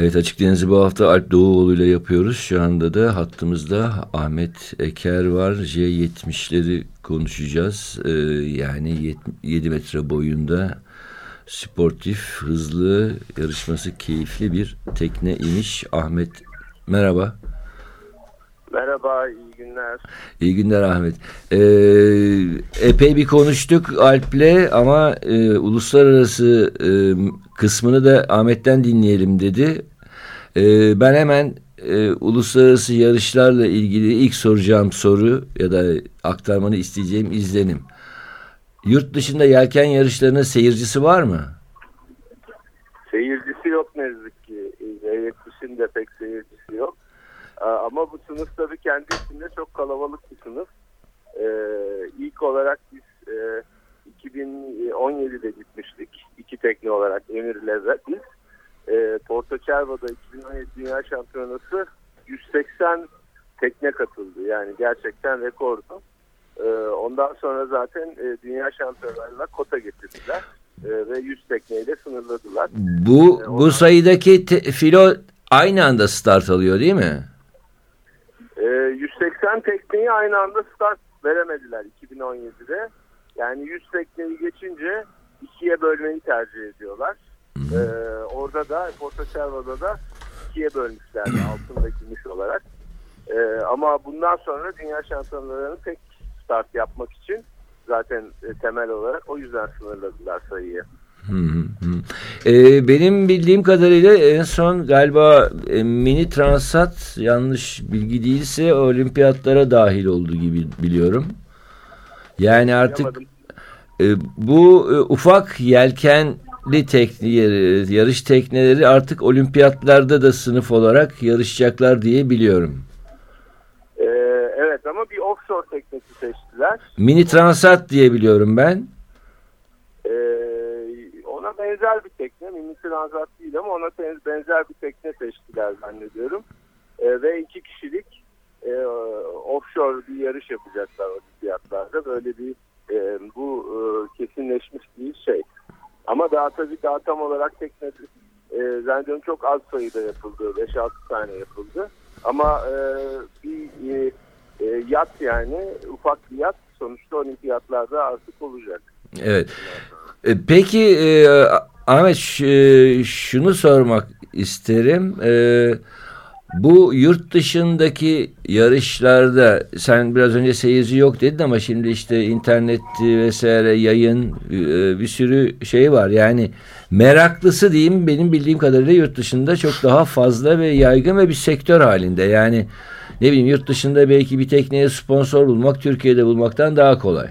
Evet Açık Deniz'i bu hafta Alp Doğuoğlu ile yapıyoruz. Şu anda da hattımızda Ahmet Eker var. J70'leri konuşacağız. Ee, yani 7 metre boyunda sportif, hızlı, yarışması keyifli bir tekne imiş. Ahmet merhaba. Merhaba, iyi günler. İyi günler Ahmet. Ee, epey bir konuştuk Alp'le ama e, uluslararası e, kısmını da Ahmet'ten dinleyelim dedi. E, ben hemen e, uluslararası yarışlarla ilgili ilk soracağım soru ya da aktarmanı isteyeceğim izlenim. Yurt dışında yelken yarışlarının seyircisi var mı? Seyircisi yok ne yazık ki. E70'in de pek seyircisi Ama bu sınıf tabii kendi içinde çok kalabalık bir sınıf. Ee, ilk olarak biz e, 2017'de gitmiştik. İki tekne olarak Emir Lezzet. Biz e, Porto Cervo'da 2017 Dünya Şampiyonası 180 tekne katıldı. Yani gerçekten rekordu. Ee, ondan sonra zaten e, Dünya Şampiyonlarına kota getirdiler. E, ve 100 tekneyle sınırladılar. Bu bu sayıdaki te- filo aynı anda start alıyor değil mi? 180 tekneyi aynı anda start veremediler 2017'de. Yani 100 tekneyi geçince ikiye bölmeyi tercih ediyorlar. E, orada da Porto Cervo'da da ikiye bölmüşlerdi altın ve gümüş olarak. E, ama bundan sonra dünya şampiyonlarını tek start yapmak için zaten e, temel olarak o yüzden sınırladılar sayıyı. Hı. Ee, benim bildiğim kadarıyla en son galiba e, mini transat yanlış bilgi değilse olimpiyatlara dahil oldu gibi biliyorum. Yani artık e, bu e, ufak yelken Hibritli tekneleri, yarış tekneleri artık olimpiyatlarda da sınıf olarak yarışacaklar diye biliyorum. Ee, evet ama bir offshore teknesi seçtiler. Mini Transat diye biliyorum ben. Ona benzer bir tekne, mini transat değil ama ona benzer bir tekne seçtiler zannediyorum. Ee, ve iki kişilik e, offshore bir yarış yapacaklar olimpiyatlarda. Böyle bir e, bu e, kesinleşmiş bir şey. Ama daha tabii daha tam olarak tekne e, zannediyorum çok az sayıda yapıldı. 5-6 tane yapıldı. Ama e, bir e, e, yat yani ufak bir yat sonuçta olimpiyatlarda artık olacak. Evet. E, peki e, Ahmet e, şunu sormak isterim. E, bu yurt dışındaki yarışlarda sen biraz önce seyirci yok dedin ama şimdi işte internet vesaire yayın e, bir sürü şey var. Yani meraklısı diyeyim benim bildiğim kadarıyla yurt dışında çok daha fazla ve yaygın ve bir sektör halinde. Yani ne bileyim yurt dışında belki bir tekneye sponsor bulmak Türkiye'de bulmaktan daha kolay.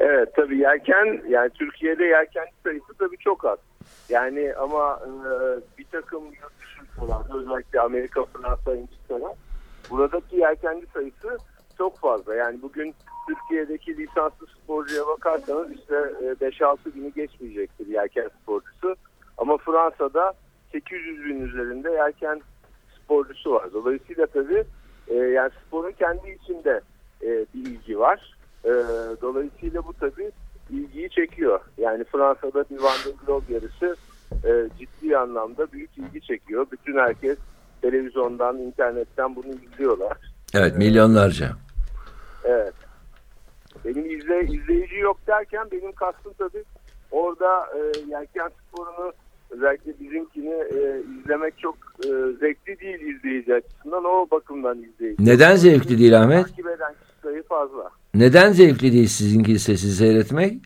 Evet tabii yelken yani Türkiye'de yelken sayısı tabii çok az. Yani ama e, bir takım yurt dışı özellikle Amerika, Fransa, İngiltere buradaki yelkenci sayısı çok fazla. Yani bugün Türkiye'deki lisanslı sporcuya bakarsanız işte 5-6 e, bini geçmeyecektir yelken sporcusu. Ama Fransa'da 800 bin üzerinde yelken sporcusu var. Dolayısıyla tabii e, yani sporun kendi içinde e, bir ilgi var. E, dolayısıyla bu tabii ilgiyi çekiyor. Yani Fransa'da bir Van Globe yarışı e, ciddi anlamda büyük ilgi çekiyor. Bütün herkes televizyondan, internetten bunu izliyorlar. Evet, milyonlarca. Evet. Benim izle, izleyici yok derken benim kastım tabii orada e, yelken sporunu özellikle bizimkini e, izlemek çok e, zevkli değil izleyici açısından. O bakımdan izleyici. Neden zevkli değil Ahmet? Takip eden sayı fazla. Neden zevkli değil sizinki sesi seyretmek?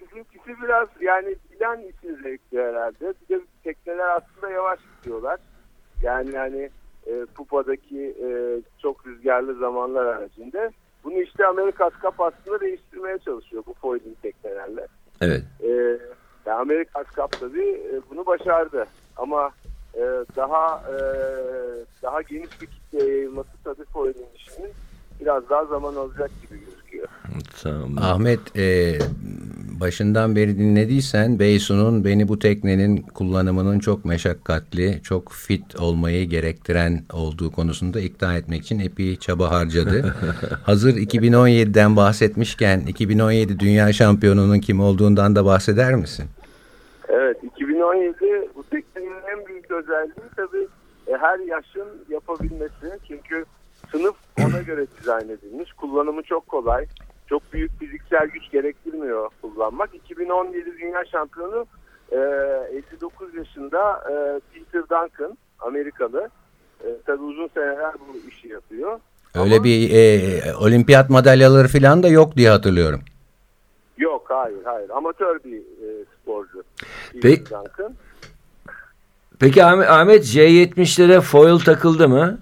Bizimkisi biraz yani bilen için zevkli herhalde. Bir de tekneler aslında yavaş gidiyorlar. Yani hani e, Pupa'daki e, çok rüzgarlı zamanlar haricinde. Bunu işte Amerikas Cup aslında değiştirmeye çalışıyor bu foiling teknelerle. Evet. E, yani Amerikas Cup tabii e, bunu başardı. Ama e, daha e, daha geniş bir kitleye yayılması tabii foiling işinin biraz daha zaman alacak gibi gözüküyor. Tamam. Ahmet e, başından beri dinlediysen Beysun'un beni bu teknenin kullanımının çok meşakkatli, çok fit olmayı gerektiren olduğu konusunda ikna etmek için epey çaba harcadı. Hazır 2017'den bahsetmişken 2017 Dünya Şampiyonu'nun kim olduğundan da bahseder misin? Evet 2017 bu teknenin en büyük özelliği tabii e, her yaşın yapabilmesi. Çünkü sınıf ona göre dizayn edilmiş. Kullanımı çok kolay. Çok büyük fiziksel güç gerektirmiyor kullanmak. 2017 Dünya Şampiyonu e, 59 yaşında e, Peter Duncan, Amerikalı. E, tabii uzun seneler bu işi yapıyor. Öyle Ama, bir e, olimpiyat madalyaları falan da yok diye hatırlıyorum. Yok hayır hayır. Amatör bir e, sporcu. Peki, Duncan. Peki Ahmet J70'lere foil takıldı mı?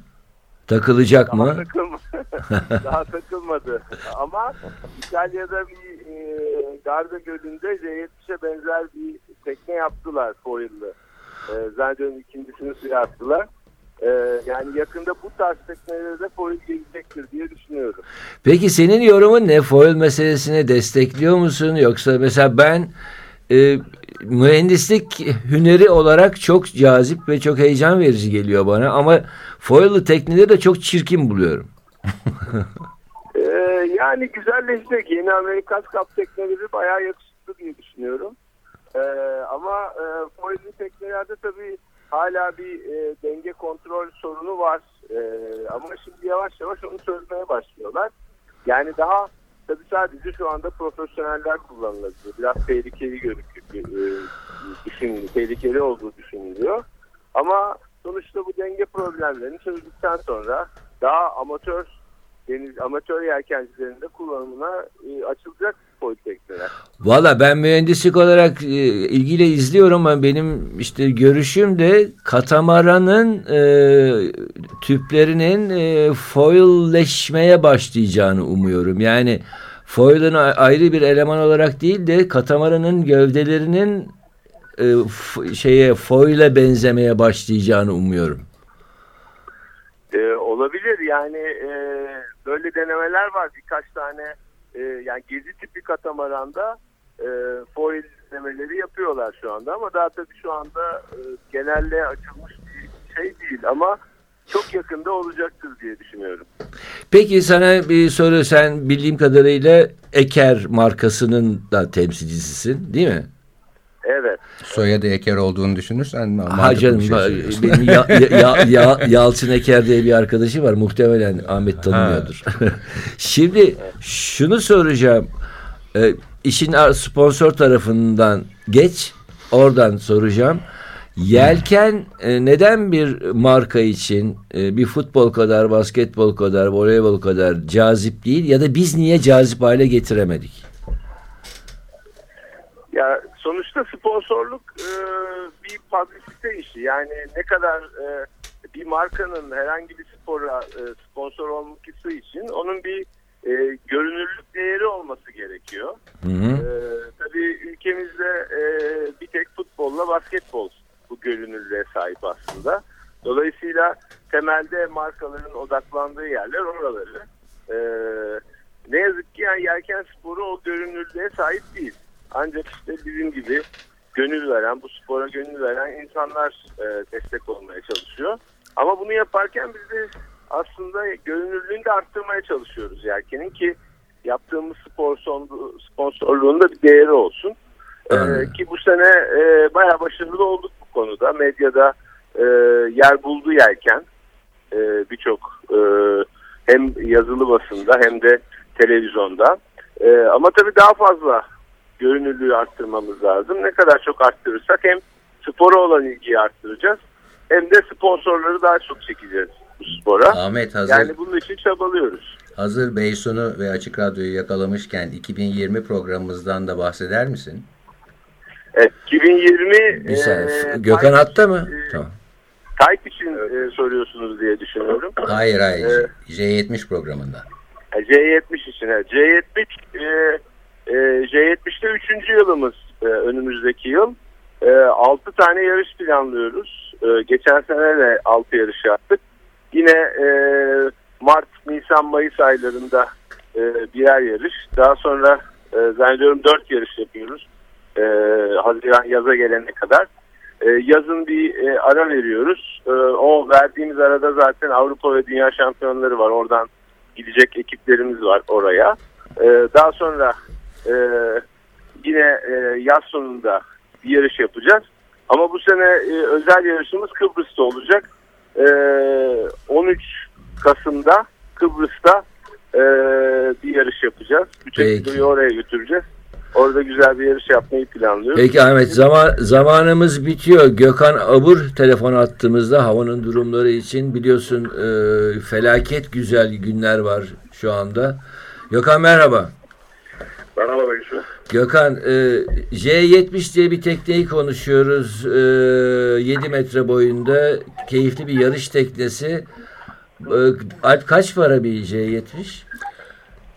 Takılacak Daha mı? Takılma. Daha takılmadı. Ama İtalya'da bir e, Garda Gölü'nde J70'e benzer bir tekne yaptılar foil'lı. E, zannediyorum ikincisini suya attılar. E, yani yakında bu tarz teknelere de foil gelecektir diye düşünüyorum. Peki senin yorumun ne? Foil meselesine destekliyor musun? Yoksa mesela ben e, mühendislik hüneri olarak çok cazip ve çok heyecan verici geliyor bana ama foil'lı tekneleri de çok çirkin buluyorum. ee, yani güzelleşecek. Yeni Amerikas Cup tekneleri bayağı yakışıklı diye düşünüyorum. Ee, ama e, foil'li teknelerde tabii hala bir e, denge kontrol sorunu var. E, ama şimdi yavaş yavaş onu çözmeye başlıyorlar. Yani daha tabii sadece şu anda profesyoneller kullanılabilir. Biraz tehlikeli gözüküyor. E, düşün, tehlikeli olduğu düşünülüyor. Ama sonuçta bu denge problemlerini çözdükten sonra daha amatör deniz amatör yelkencilerinde kullanımına e, açılacak politekneler. Valla ben mühendislik olarak e, ilgiyle izliyorum ama benim işte görüşüm de katamaranın e, tüplerinin e, foilleşmeye başlayacağını umuyorum. Yani foil'ın ayrı bir eleman olarak değil de katamaranın gövdelerinin e, şeye foil'e benzemeye başlayacağını umuyorum. Ee, olabilir yani e, böyle denemeler var birkaç tane e, yani gezi tipi katamaranda e, foil denemeleri yapıyorlar şu anda ama daha tabii şu anda e, genelde açılmış bir şey değil ama çok yakında olacaktır diye düşünüyorum. Peki sana bir soru sen bildiğim kadarıyla Eker markasının da temsilcisisin değil mi? Evet. Soyadı Eker olduğunu düşünürsen Ha canım bir şey söylüyorsun. benim ya, ya, ya, Yalçın Eker diye bir arkadaşı var muhtemelen Ahmet tanımıyordur. Şimdi şunu soracağım Ee, işin sponsor tarafından geç oradan soracağım. Yelken e, neden bir marka için e, bir futbol kadar, basketbol kadar, voleybol kadar cazip değil ya da biz niye cazip hale getiremedik? Ya sonuçta sponsorluk e, bir publicite işi. Yani ne kadar e, bir markanın herhangi bir spora e, sponsor olması için onun bir e, görünürlük değeri olması gerekiyor. Hı hı. E, tabii ülkemizde e, bir tek futbolla basketbol bu görünürlüğe sahip aslında. Dolayısıyla temelde markaların odaklandığı yerler oraları. E, ne yazık ki yani yelken sporu o görünürlüğe sahip değil. Ancak işte bizim gibi gönül veren, bu spora gönül veren insanlar e, destek olmaya çalışıyor. Ama bunu yaparken biz de aslında görünürlüğünü de arttırmaya çalışıyoruz yelkenin ki yaptığımız spor sponsorluğunda bir değeri olsun. E, Anladım. ki bu sene e, bayağı başarılı olduk bu konuda. Medyada e, yer buldu yelken. E, Birçok e, hem yazılı basında hem de televizyonda. E, ama tabii daha fazla görünürlüğü arttırmamız lazım. Ne kadar çok arttırırsak hem spora olan ilgiyi arttıracağız hem de sponsorları daha çok çekeceğiz bu spora. Ahmet hazır, Yani bunun için çabalıyoruz. hazır Beysun'u ve Açık Radyo'yu yakalamışken 2020 programımızdan da bahseder misin? Evet, 2020 Bir e, Gökhan hatta mı? e, Tamam. Tayt için e, soruyorsunuz diye düşünüyorum. Hayır hayır. Evet. J70 programından. Ha, C70 için. evet. C70 e, e, C70'te 3. yılımız e, önümüzdeki yıl. E, 6 tane yarış planlıyoruz. E, geçen sene de 6 yarış yaptık. Yine e, Mart, Nisan, Mayıs aylarında e, birer yarış. Daha sonra e, zannediyorum 4 yarış yapıyoruz. E, Haziran yaza gelene kadar. E, yazın bir e, ara veriyoruz. E, o verdiğimiz arada zaten Avrupa ve Dünya şampiyonları var. Oradan gidecek ekiplerimiz var oraya. Ee, daha sonra e, yine e, yaz sonunda bir yarış yapacağız. Ama bu sene e, özel yarışımız Kıbrıs'ta olacak. Ee, 13 Kasım'da Kıbrıs'ta e, bir yarış yapacağız. Bütün kiloyu oraya götüreceğiz. Orada güzel bir yarış yapmayı planlıyoruz. Peki Ahmet zaman zamanımız bitiyor. Gökhan Abur telefon attığımızda havanın durumları için biliyorsun e, felaket güzel günler var şu anda. Gökhan merhaba. Merhaba Beysu. Gökhan e, J70 diye bir tekneyi konuşuyoruz. E, 7 metre boyunda keyifli bir yarış teknesi. E, kaç para bir J70?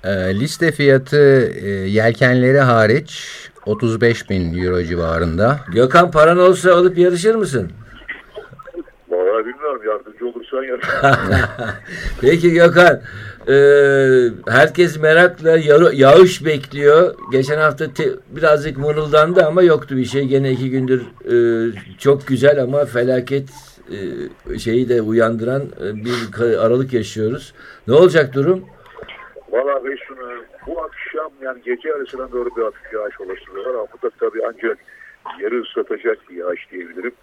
Ee, liste fiyatı e, yelkenleri hariç 35 bin euro civarında. Gökhan paran olsa alıp yarışır mısın? Yar. Peki Gökhan, e, herkes merakla yağış bekliyor. Geçen hafta te- birazcık mırıldandı ama yoktu bir şey. Gene iki gündür e, çok güzel ama felaket e, şeyi de uyandıran e, bir aralık yaşıyoruz. Ne olacak durum? Valla Beysu bu akşam yani gece arasına doğru bir hafif yağış olasılığı var ama bu da tabii ancak yarı ıslatacak bir yağış diyebilirim.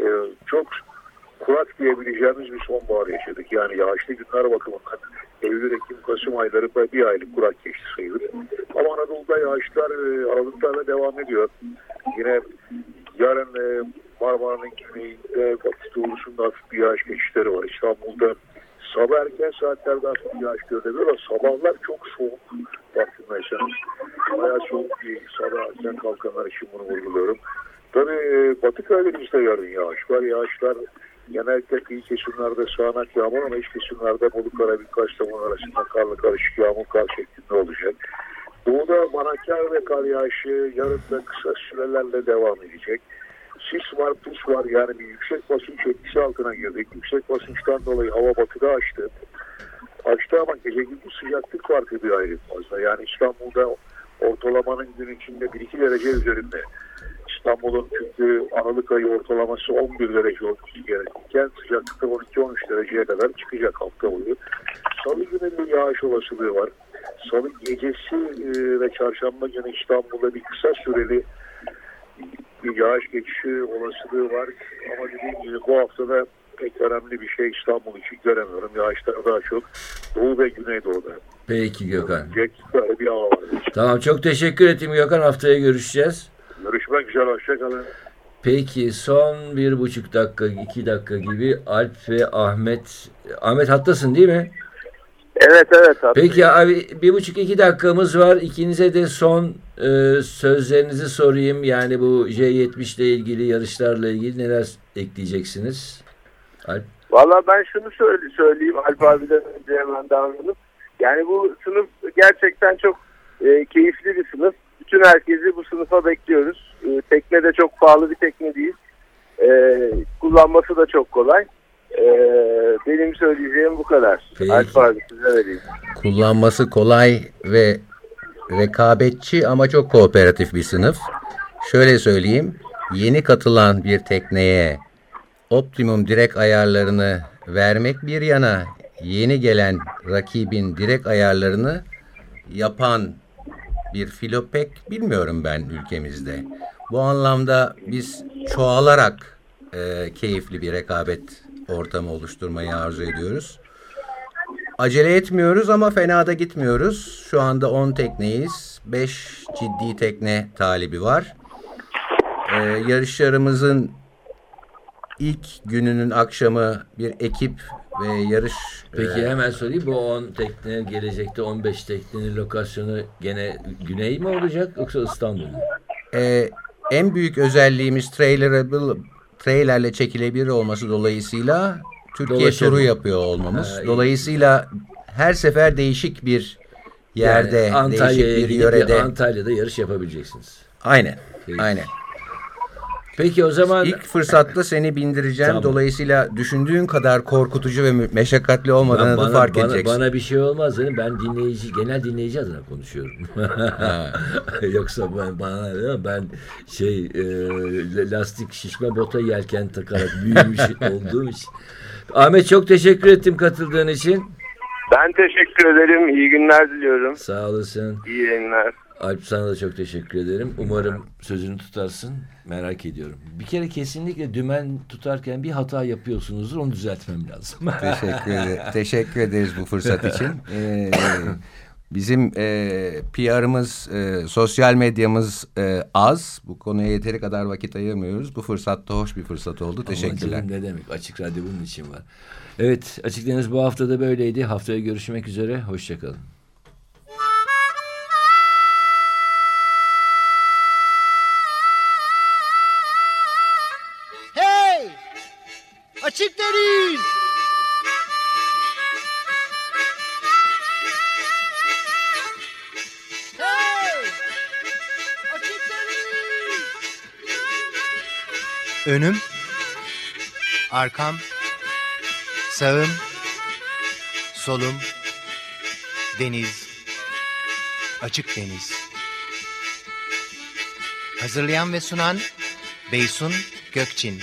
Ee, çok kurak diyebileceğimiz bir sonbahar yaşadık. Yani yağışlı günler bakımından Eylül, Ekim, Kasım ayları bir aylık kurak geçti sayılır. Ama Anadolu'da yağışlar e, aralıklarla devam ediyor. Yine yarın e, Marmara'nın güneyinde, batı doğusunda hafif bir yağış geçişleri var. İstanbul'da sabah erken saatlerde hafif bir yağış görülebilir ama sabahlar çok soğuk farkındaysanız. Bayağı soğuk bir sabah erken kalkanlar için bunu vurguluyorum. Tabii e, Batı Karadeniz'de yarın yağış var. Yağışlar genellikle kıyı kesimlerde sağanak yağmur ama iç kesimlerde Bolu Karabük Kastamonu arasında karlı karışık yağmur kar şeklinde olacak. Doğuda manakar ve kar yağışı yarın da kısa sürelerle devam edecek. Sis var, pus var yani bir yüksek basınç etkisi altına girdik. Yüksek basınçtan dolayı hava batıda açtı. Açtı ama gece gündüz sıcaklık farkı bir ayrı fazla. Yani İstanbul'da ortalamanın gün içinde 1-2 derece üzerinde. İstanbul'un çünkü Aralık ayı ortalaması 11 derece olması gerekirken sıcaklıkta 12-13 dereceye kadar çıkacak hafta boyu. Salı günü bir yağış olasılığı var. Salı gecesi e, ve çarşamba günü İstanbul'da bir kısa süreli bir yağış geçişi olasılığı var. Ama dediğim gibi bu haftada pek önemli bir şey İstanbul için göremiyorum. Yağışlar daha çok Doğu ve Güneydoğu'da. Peki Gökhan. Bir hava var. Tamam çok teşekkür ettim Gökhan. Haftaya görüşeceğiz. Görüşmek üzere. Hoşçakalın. Peki son bir buçuk dakika, iki dakika gibi Alp ve Ahmet. Ahmet hattasın değil mi? Evet evet. Abi. Peki abi bir buçuk iki dakikamız var. İkinize de son e, sözlerinizi sorayım. Yani bu J70 ile ilgili yarışlarla ilgili neler ekleyeceksiniz? Alp. Valla ben şunu söyle, söyleyeyim Alp abiden önce hemen davranıp. Yani bu sınıf gerçekten çok e, keyifli bir sınıf. Bütün herkesi bu sınıfa bekliyoruz. E, tekne de çok pahalı bir tekne değil. E, kullanması da çok kolay. E, benim söyleyeceğim bu kadar. Peki. Alp abi size vereyim. Kullanması kolay ve rekabetçi ama çok kooperatif bir sınıf. Şöyle söyleyeyim, yeni katılan bir tekneye optimum direk ayarlarını vermek bir yana, yeni gelen rakibin direk ayarlarını yapan bir filo pek bilmiyorum ben ülkemizde. Bu anlamda biz çoğalarak e, keyifli bir rekabet ortamı oluşturmayı arzu ediyoruz. Acele etmiyoruz ama fena da gitmiyoruz. Şu anda 10 tekneyiz. 5 ciddi tekne talibi var. Ee, yarışlarımızın ilk gününün akşamı bir ekip ve yarış Peki e, hemen sorayım. Bu 10 tekne gelecekte 15 teknenin lokasyonu gene güney mi olacak yoksa İstanbul mu? e, en büyük özelliğimiz trailerable trailerle çekilebilir olması dolayısıyla Türkiye Dolaşabilir. turu yapıyor olmamız. Ha. Dolayısıyla her sefer değişik bir yerde, Yani Antalya'ya değişik bir yörede. Antalya'da yarış yapabileceksiniz. Aynen. Peki. Aynen. Peki o zaman İlk fırsatta seni bindireceğim. Tamam. Dolayısıyla düşündüğün kadar korkutucu ve meşakkatli olmadığını da fark bana, edeceksin. bana bir şey olmaz. Ben dinleyici, genel dinleyici adına konuşuyorum. Yoksa ben bana ben şey e, lastik şişme bota yelken takarak büyümüş olduğum için. Ahmet çok teşekkür ettim katıldığın için. Ben teşekkür ederim. İyi günler diliyorum. Sağ olasın. İyi yayınlar. Alp sana da çok teşekkür ederim. Umarım sözünü tutarsın. Merak ediyorum. Bir kere kesinlikle dümen tutarken bir hata yapıyorsunuzdur. Onu düzeltmem lazım. Teşekkür, ed- teşekkür ederiz bu fırsat için. Ee, bizim e, PR'ımız, e, sosyal medyamız e, az. Bu konuya yeteri kadar vakit ayırmıyoruz. Bu fırsat da hoş bir fırsat oldu. Teşekkürler. canım ne demek? Açık Radyo bunun için var. Evet, Açık Deniz bu hafta da böyleydi. Haftaya görüşmek üzere. Hoşçakalın. Önüm, arkam, sağım, solum, deniz, açık deniz. Hazırlayan ve sunan Beysun Gökçin.